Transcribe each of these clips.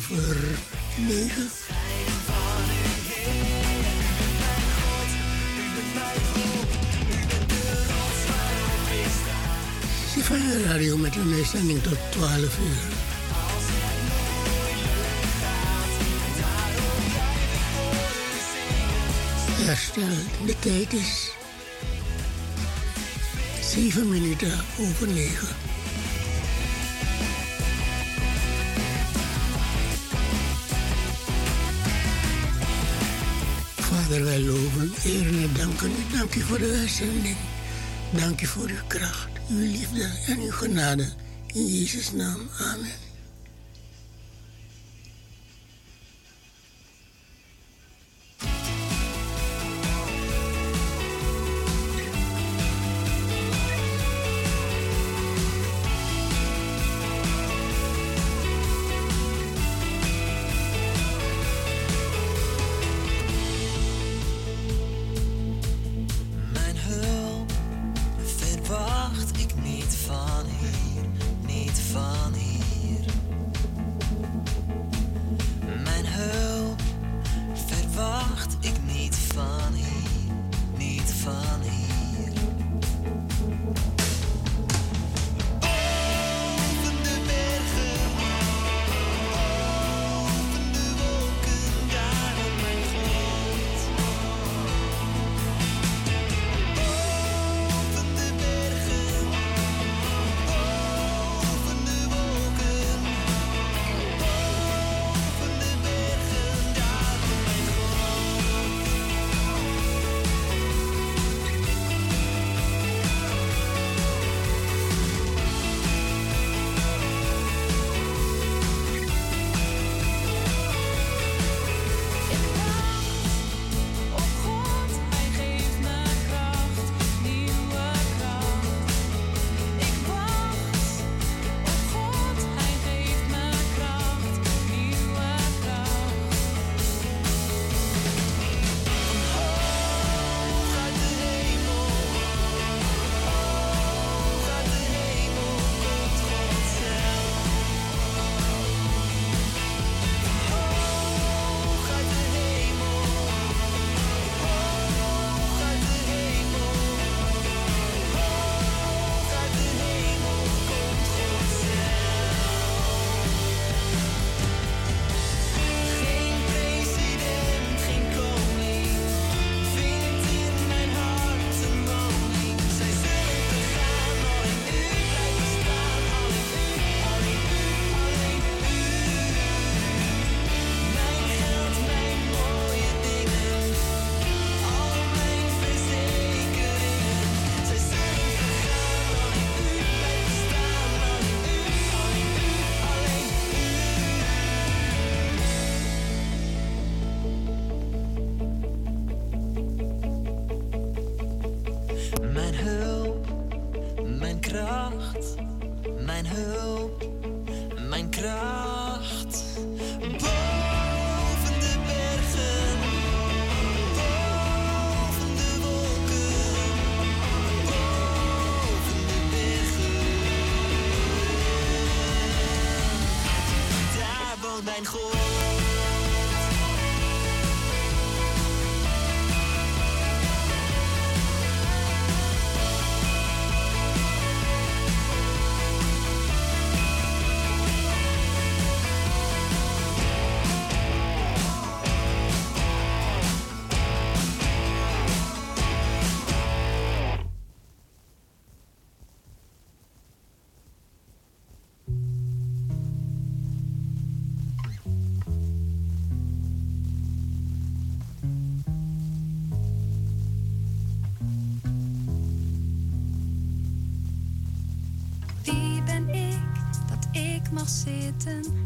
over negen. Radio met een uitzending tot 12 uur. Herstel, de tijd is 7 minuten over 9. Heer, ik dank u. Dank u voor de uitzending. Dank u voor uw kracht, uw liefde en uw genade. In Jezus' naam. Amen. Mag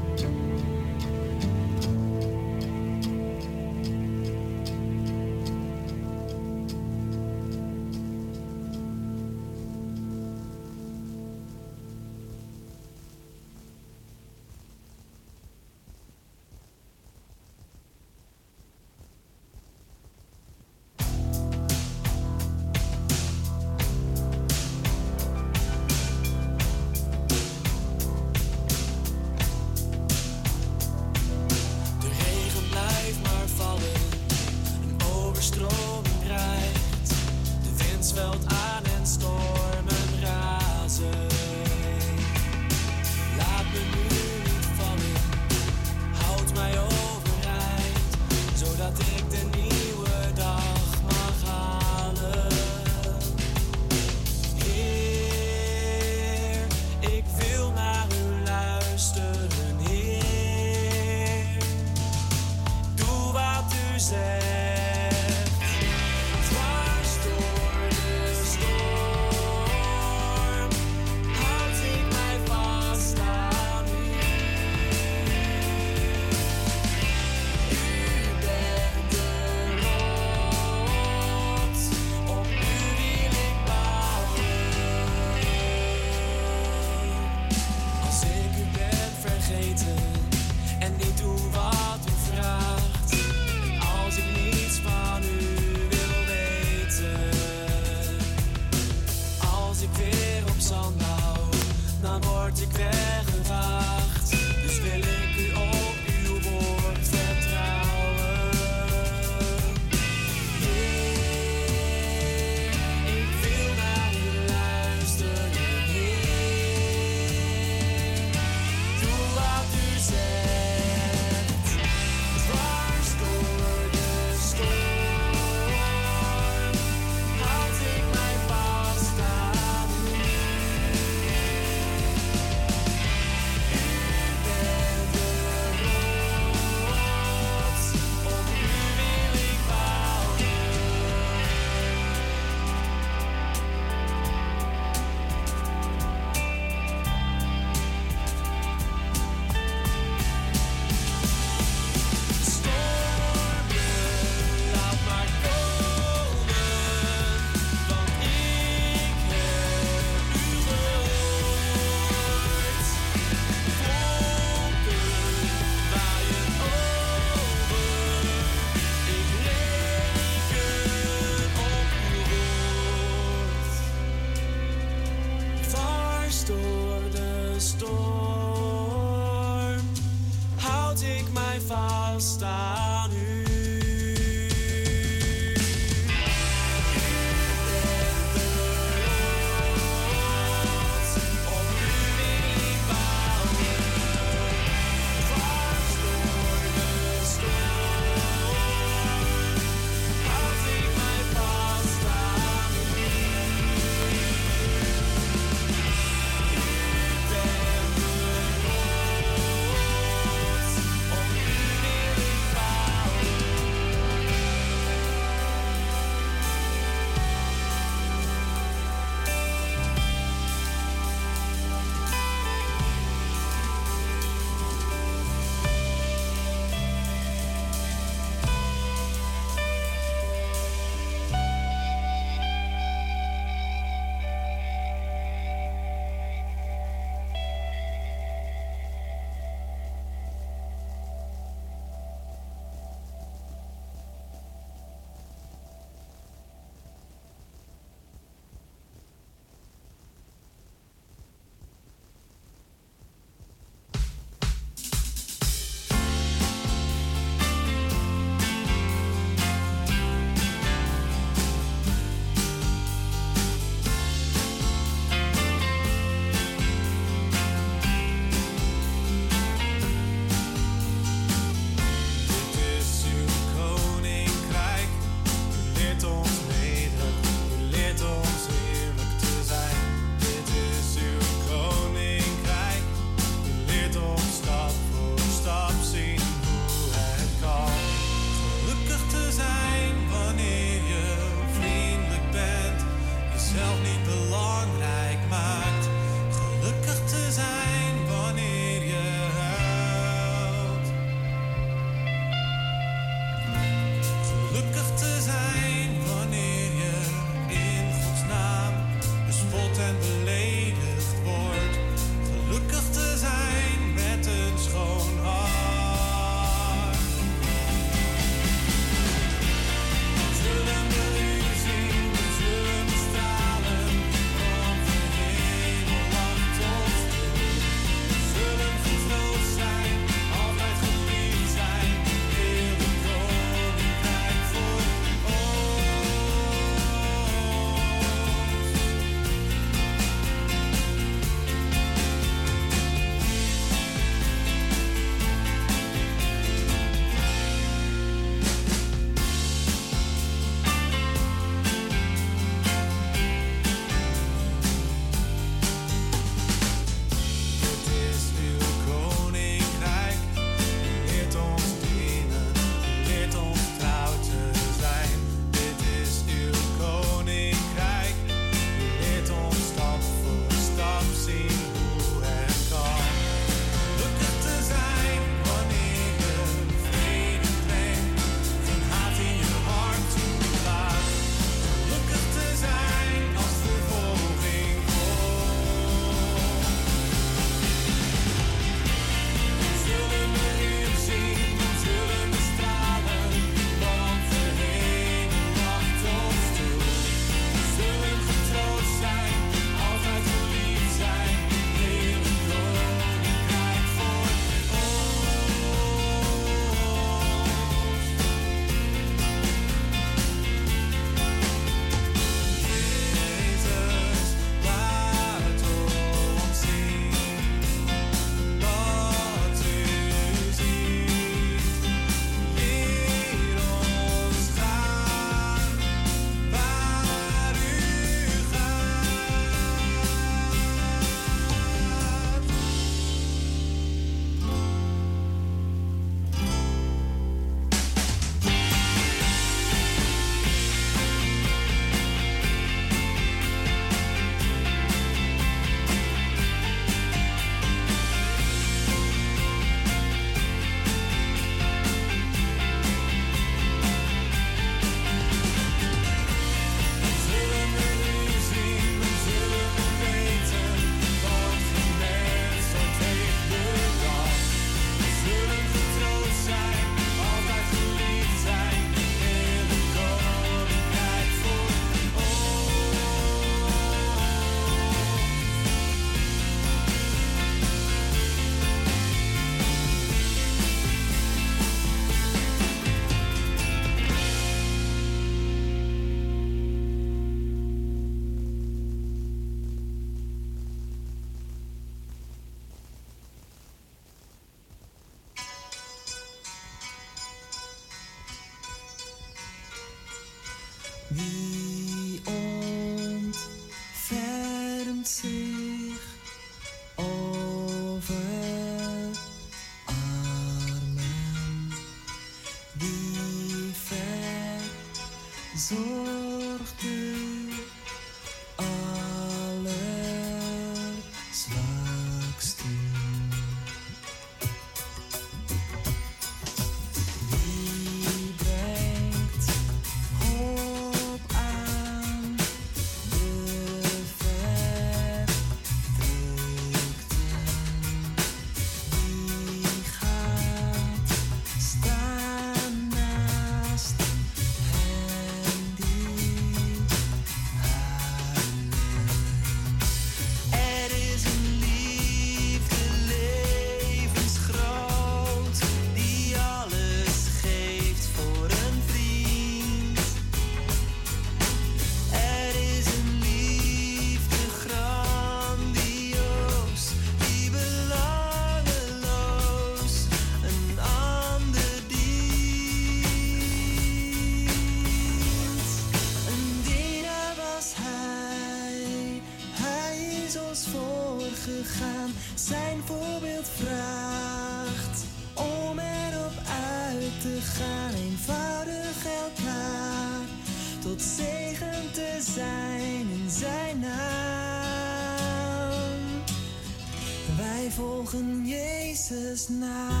Jezus na.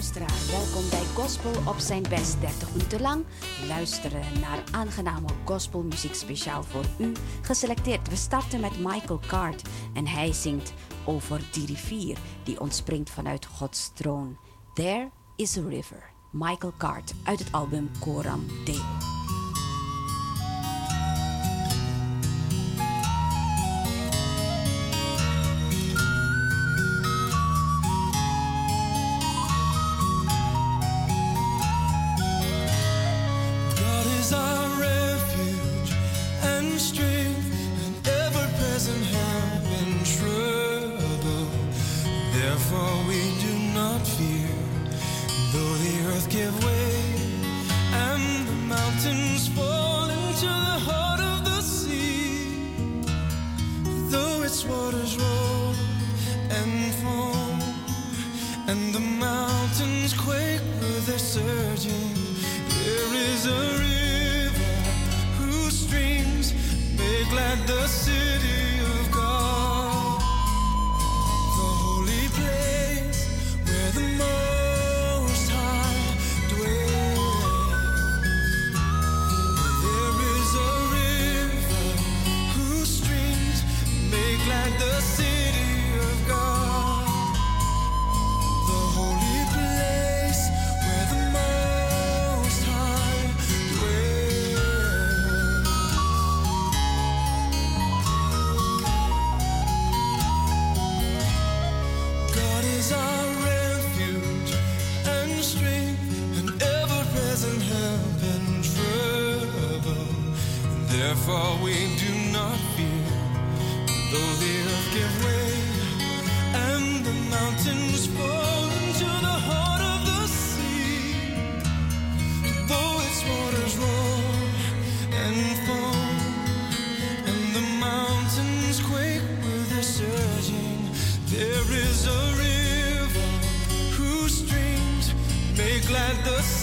welkom bij Gospel op zijn best. 30 minuten lang luisteren naar aangename gospelmuziek speciaal voor u. Geselecteerd, we starten met Michael Card en hij zingt over die rivier die ontspringt vanuit Gods troon. There is a river. Michael Cart uit het album Coram Deo. Therefore we do not fear, though the earth give way and the mountains fall into the heart of the sea. Though its waters roar and fall and the mountains quake with the surging, there is a river whose streams may glad the sea.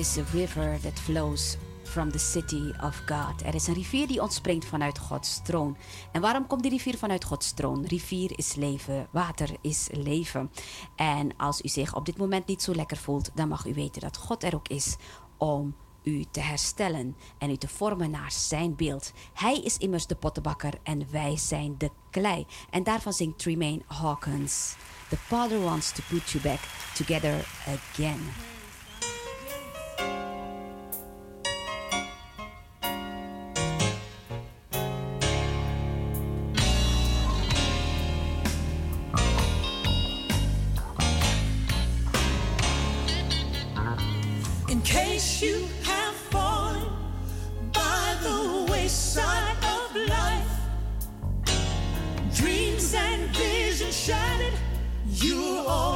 Is a river that flows from the city of God. Er is een rivier die ontspringt vanuit Gods troon. En waarom komt die rivier vanuit Gods troon? Rivier is leven, water is leven. En als u zich op dit moment niet zo lekker voelt, dan mag u weten dat God er ook is om u te herstellen en u te vormen naar zijn beeld. Hij is immers de pottenbakker en wij zijn de klei. En daarvan zingt Tremaine Hawkins. The Father wants to put you back together again. Oh.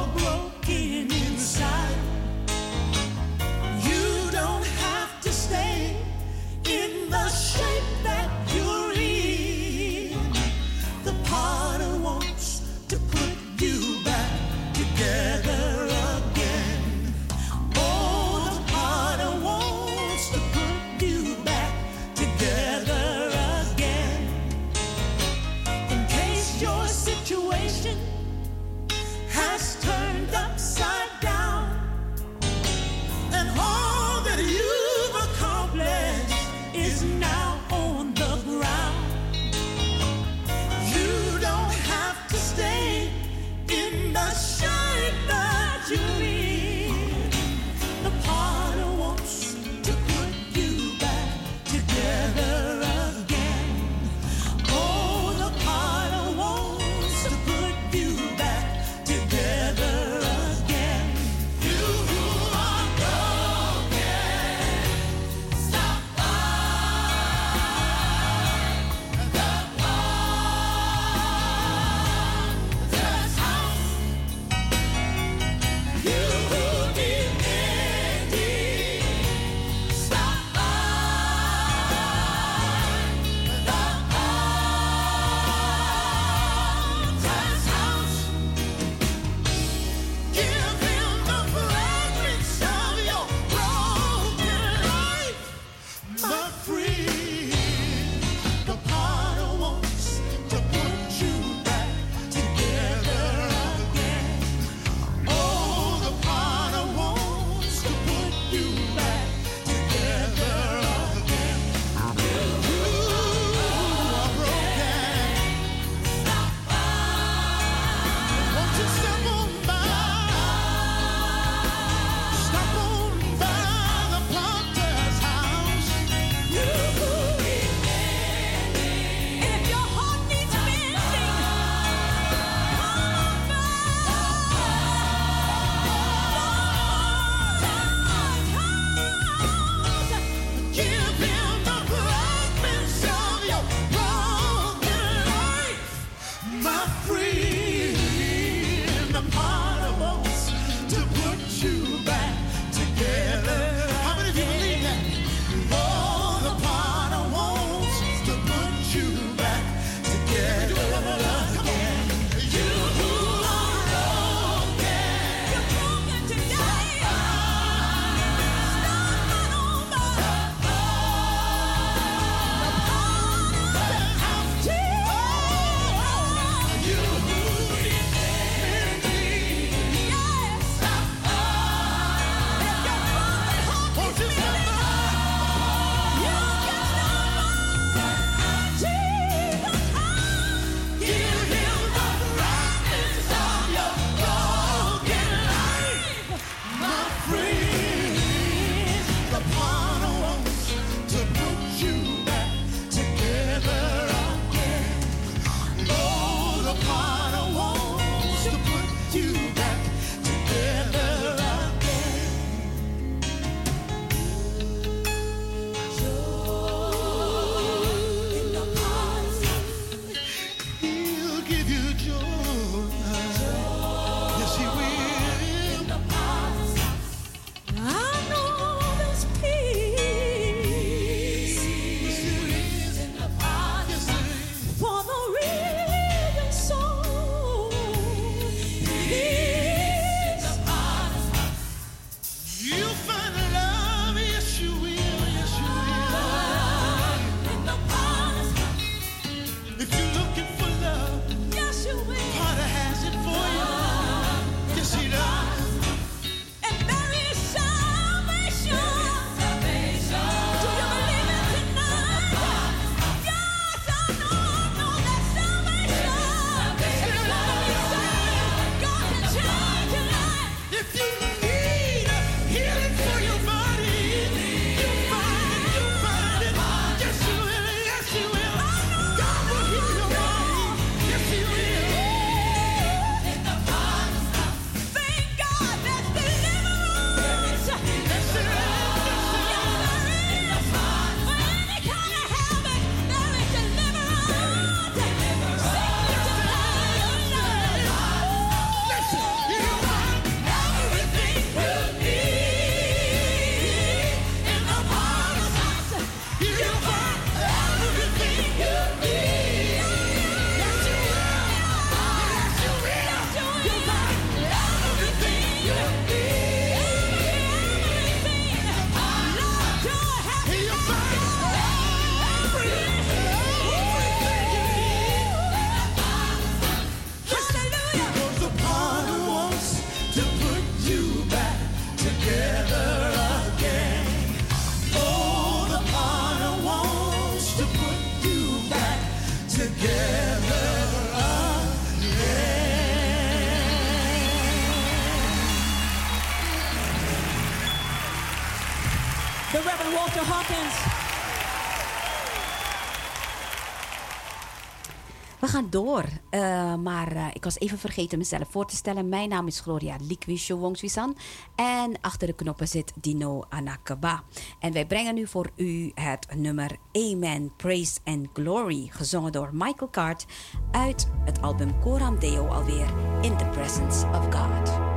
en Walter Hawkins. We gaan door. Eh, maar eh, ik was even vergeten mezelf voor te stellen. Mijn naam is Gloria Likwisho Wongswisan. En achter de knoppen zit Dino Anakaba. En wij brengen nu voor u het nummer Amen, Praise and Glory. Gezongen door Michael Card uit het album Coram Deo alweer. In the Presence of God.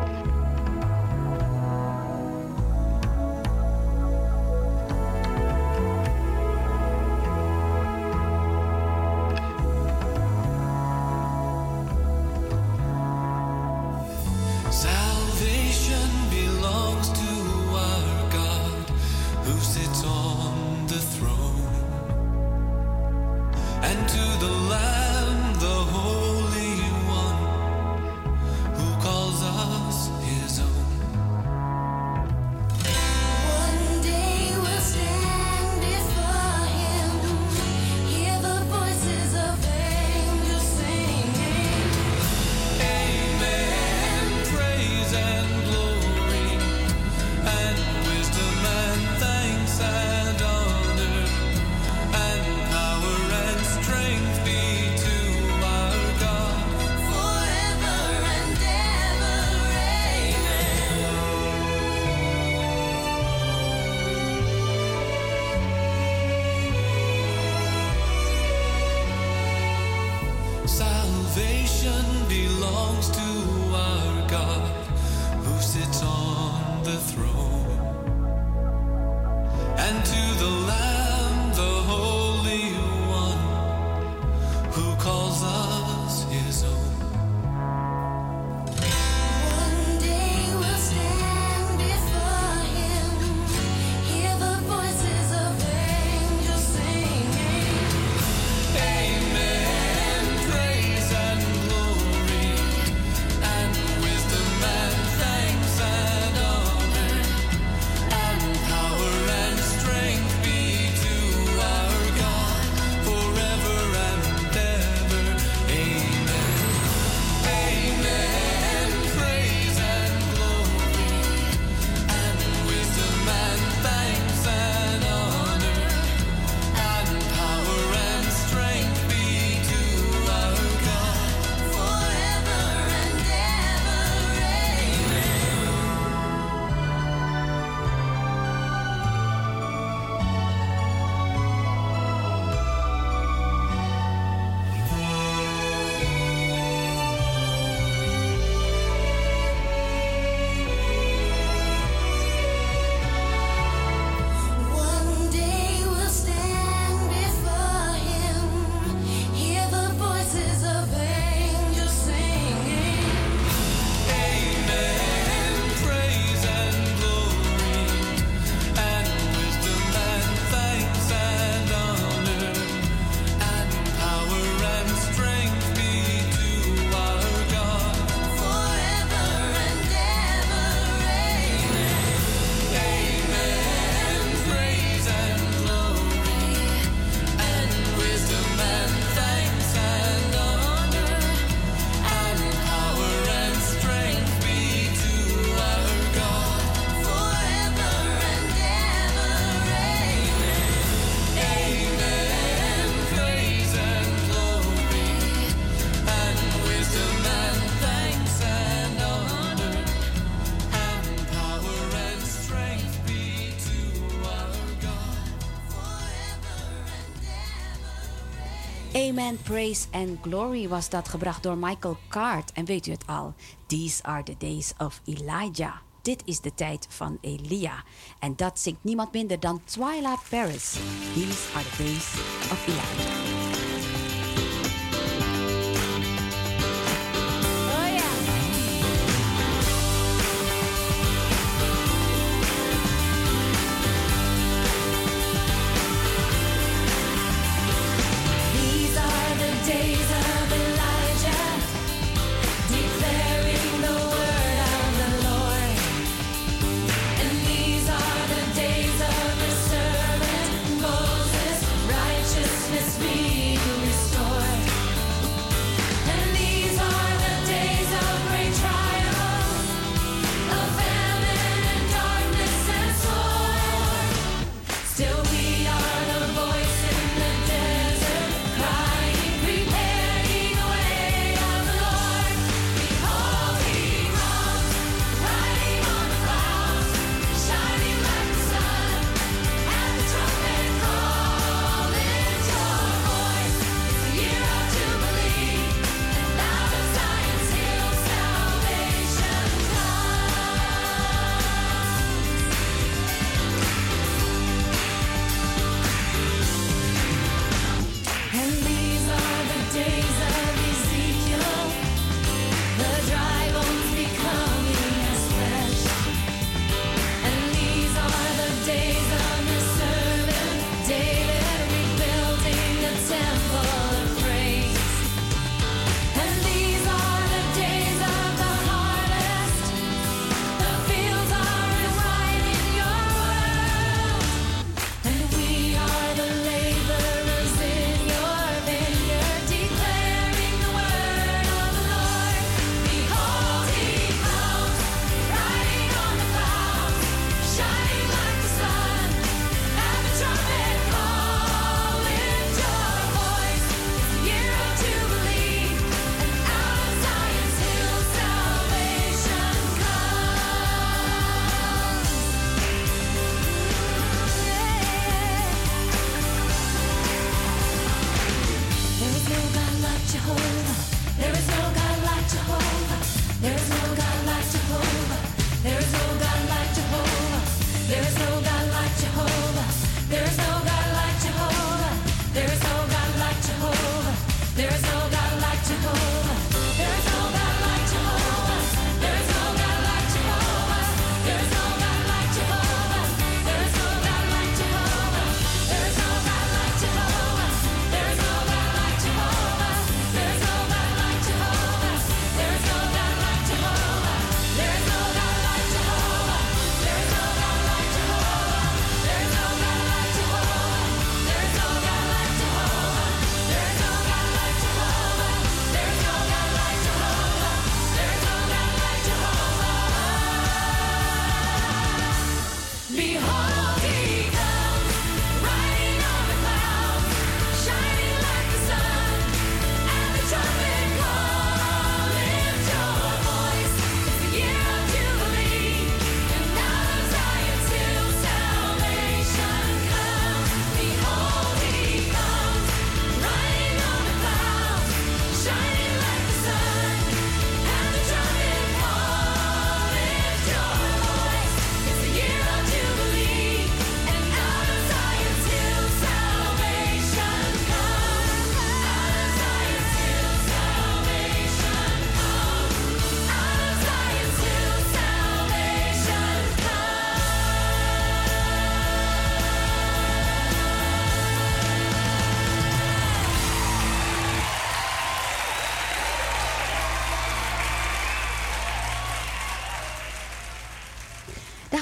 Man, Praise and Glory was dat gebracht door Michael Card. En weet u het al? These are the days of Elijah. Dit is de tijd van Elia. En dat zingt niemand minder dan Twilight Paris. These are the days of Elijah.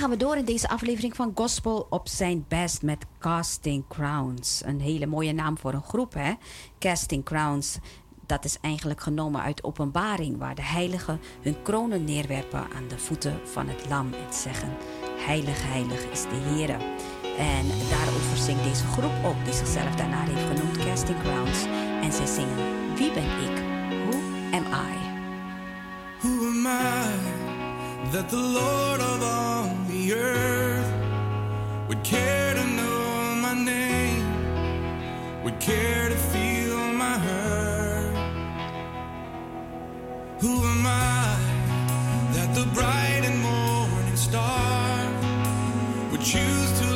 gaan we door in deze aflevering van Gospel op zijn best met Casting Crowns. Een hele mooie naam voor een groep, hè? Casting Crowns. Dat is eigenlijk genomen uit openbaring, waar de heiligen hun kronen neerwerpen aan de voeten van het lam en zeggen: Heilig, heilig is de Heer. En daarover zingt deze groep ook, die zichzelf daarna heeft genoemd Casting Crowns. En zij zingen: Wie ben ik? that the Lord of all the earth would care to know my name, would care to feel my hurt. Who am I that the bright and morning star would choose to?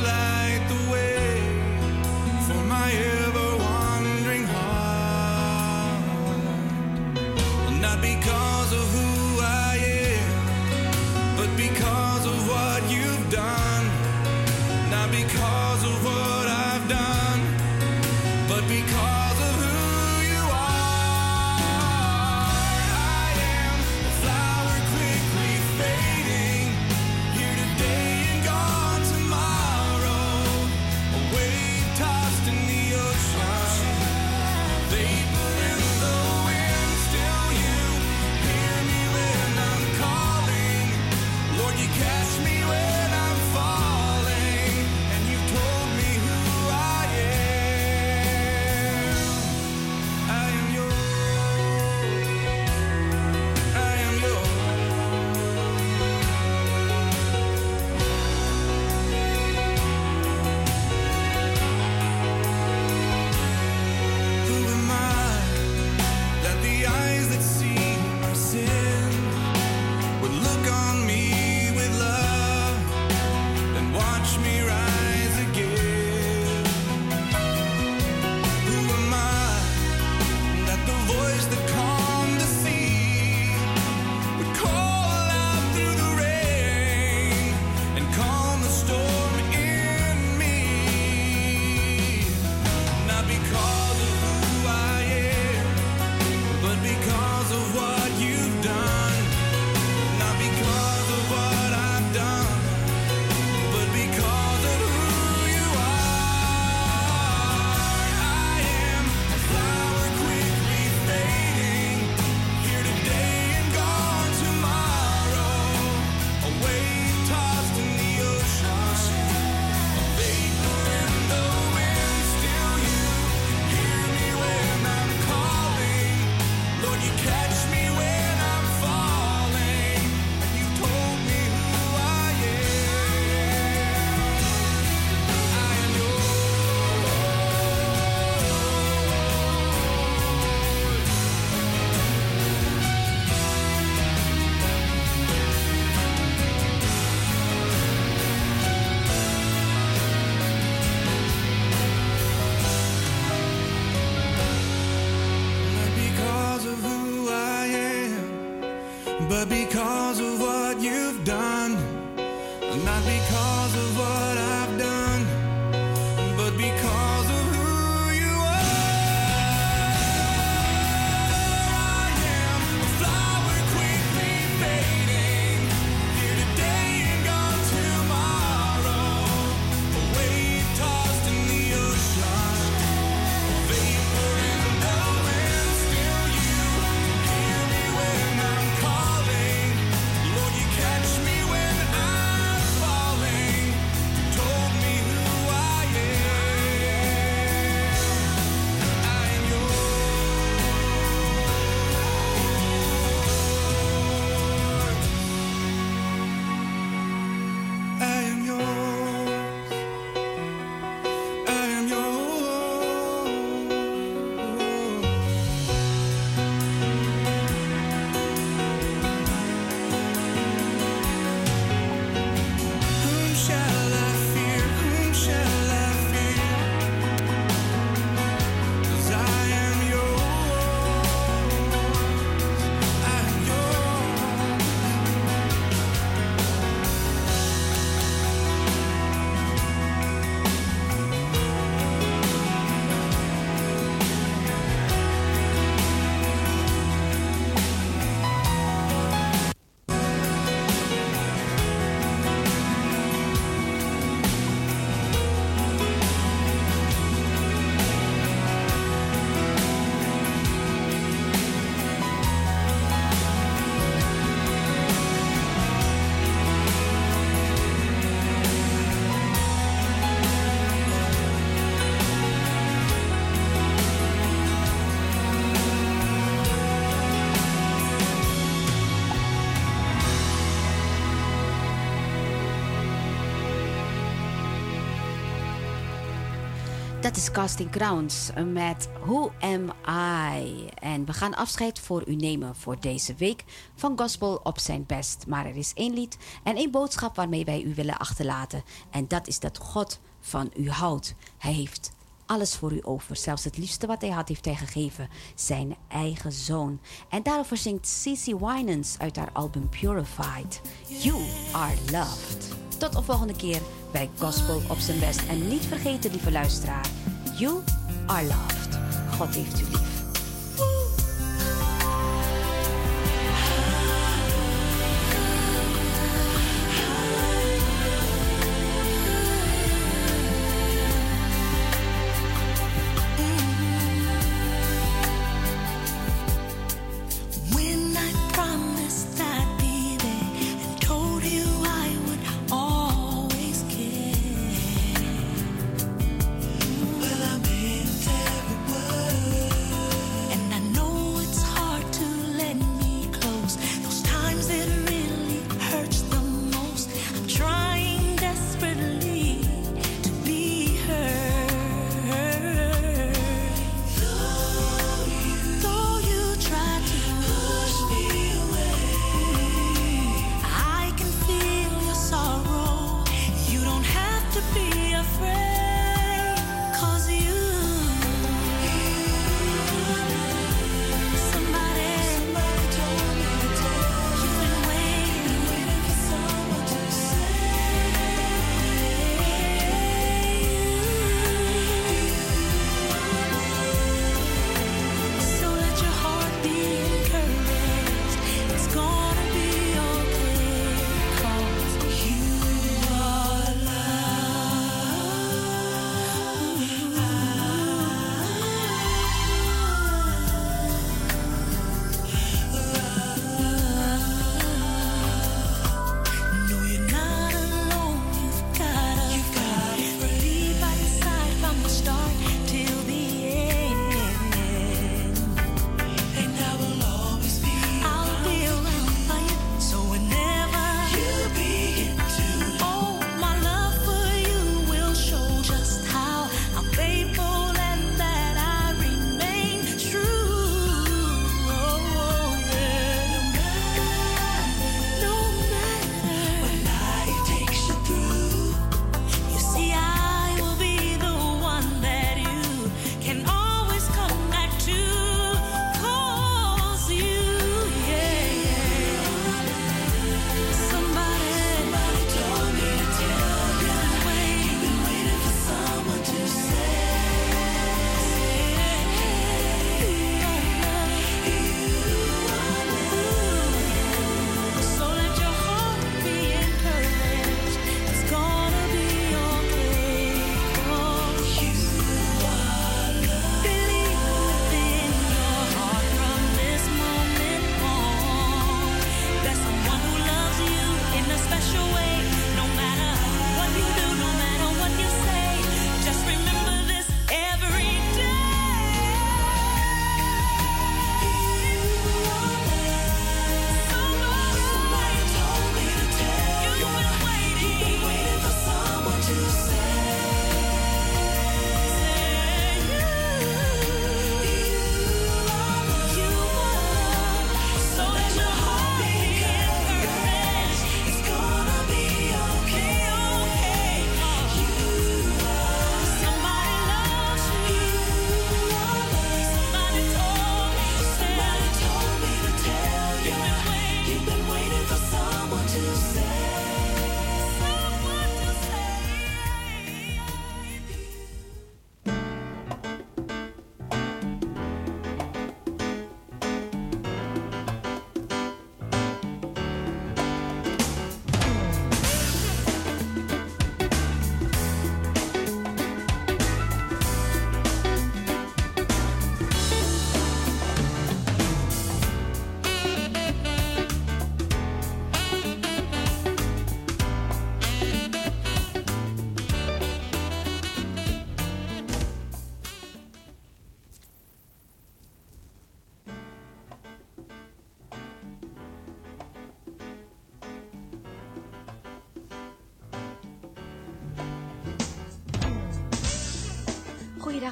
Casting Crowns met Who Am I? En we gaan afscheid voor u nemen voor deze week van Gospel op zijn best. Maar er is één lied en één boodschap waarmee wij u willen achterlaten. En dat is dat God van u houdt. Hij heeft alles voor u over. Zelfs het liefste wat hij had, heeft hij gegeven. Zijn eigen zoon. En daarover zingt Cece Winans uit haar album Purified. You are loved. Tot de volgende keer bij Gospel op zijn best. En niet vergeten, lieve luisteraar. You are loved. God heeft u.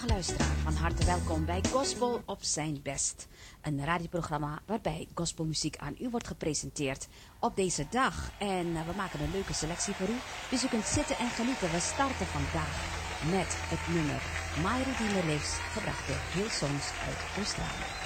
Luisteraar, van harte welkom bij Gospel op zijn best. Een radioprogramma waarbij gospelmuziek aan u wordt gepresenteerd op deze dag. En eh, we maken een leuke selectie voor u, dus u kunt zitten en genieten. We starten vandaag met het nummer My Redeemer Lives, gebracht door Hillsongs uit Australië.